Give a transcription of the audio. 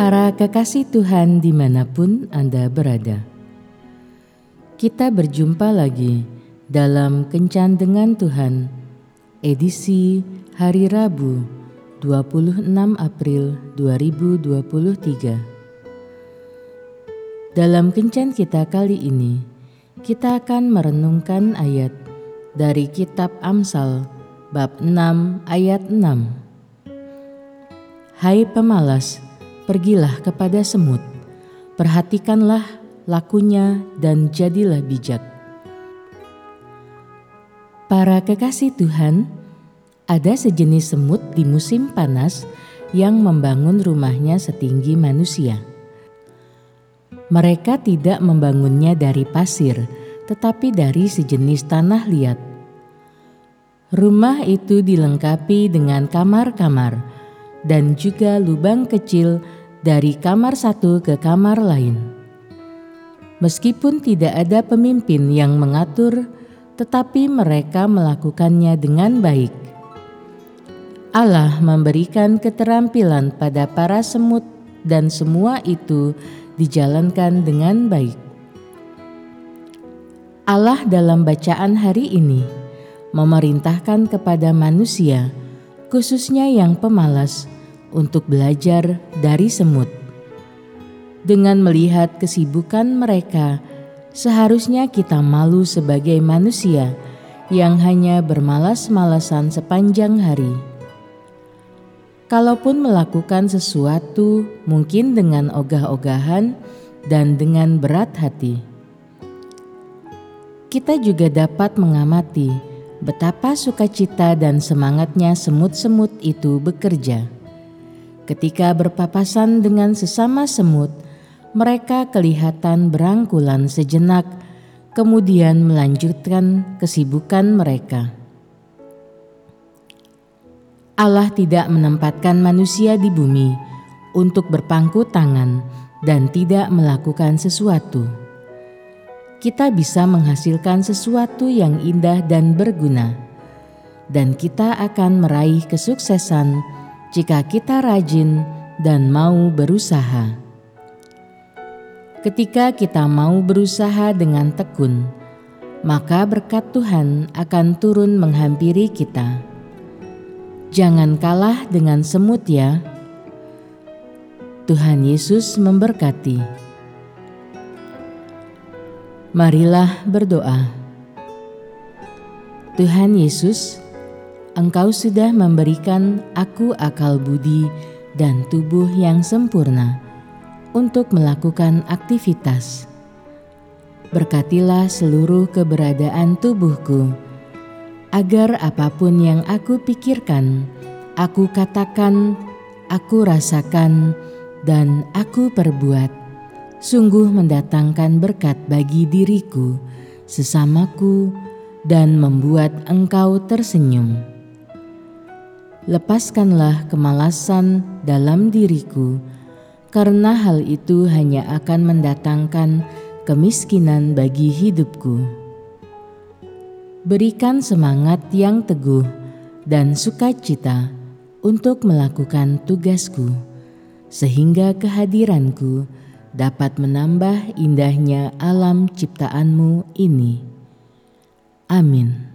Para kekasih Tuhan di mana pun Anda berada. Kita berjumpa lagi dalam Kencan dengan Tuhan, edisi hari Rabu 26 April 2023. Dalam Kencan kita kali ini, kita akan merenungkan ayat dari kitab Amsal bab 6 ayat 6. Hai pemalas, pergilah kepada semut, perhatikanlah lakunya dan jadilah bijak. Para kekasih Tuhan, ada sejenis semut di musim panas yang membangun rumahnya setinggi manusia. Mereka tidak membangunnya dari pasir, tetapi dari sejenis tanah liat. Rumah itu dilengkapi dengan kamar-kamar dan juga lubang kecil dari kamar satu ke kamar lain. Meskipun tidak ada pemimpin yang mengatur, tetapi mereka melakukannya dengan baik. Allah memberikan keterampilan pada para semut, dan semua itu dijalankan dengan baik. Allah, dalam bacaan hari ini, memerintahkan kepada manusia, khususnya yang pemalas untuk belajar dari semut. Dengan melihat kesibukan mereka, seharusnya kita malu sebagai manusia yang hanya bermalas-malasan sepanjang hari. Kalaupun melakukan sesuatu, mungkin dengan ogah-ogahan dan dengan berat hati, kita juga dapat mengamati betapa sukacita dan semangatnya semut-semut itu bekerja. Ketika berpapasan dengan sesama semut, mereka kelihatan berangkulan sejenak, kemudian melanjutkan kesibukan mereka. Allah tidak menempatkan manusia di bumi untuk berpangku tangan dan tidak melakukan sesuatu. Kita bisa menghasilkan sesuatu yang indah dan berguna, dan kita akan meraih kesuksesan jika kita rajin dan mau berusaha. Ketika kita mau berusaha dengan tekun, maka berkat Tuhan akan turun menghampiri kita. Jangan kalah dengan semut, ya. Tuhan Yesus memberkati. Marilah berdoa. Tuhan Yesus, Engkau sudah memberikan aku akal budi dan tubuh yang sempurna untuk melakukan aktivitas. Berkatilah seluruh keberadaan tubuhku, agar apa pun yang aku pikirkan, aku katakan, aku rasakan, dan aku perbuat, sungguh mendatangkan berkat bagi diriku, sesamaku, dan membuat engkau tersenyum lepaskanlah kemalasan dalam diriku, karena hal itu hanya akan mendatangkan kemiskinan bagi hidupku. Berikan semangat yang teguh dan sukacita untuk melakukan tugasku, sehingga kehadiranku dapat menambah indahnya alam ciptaanmu ini. Amin.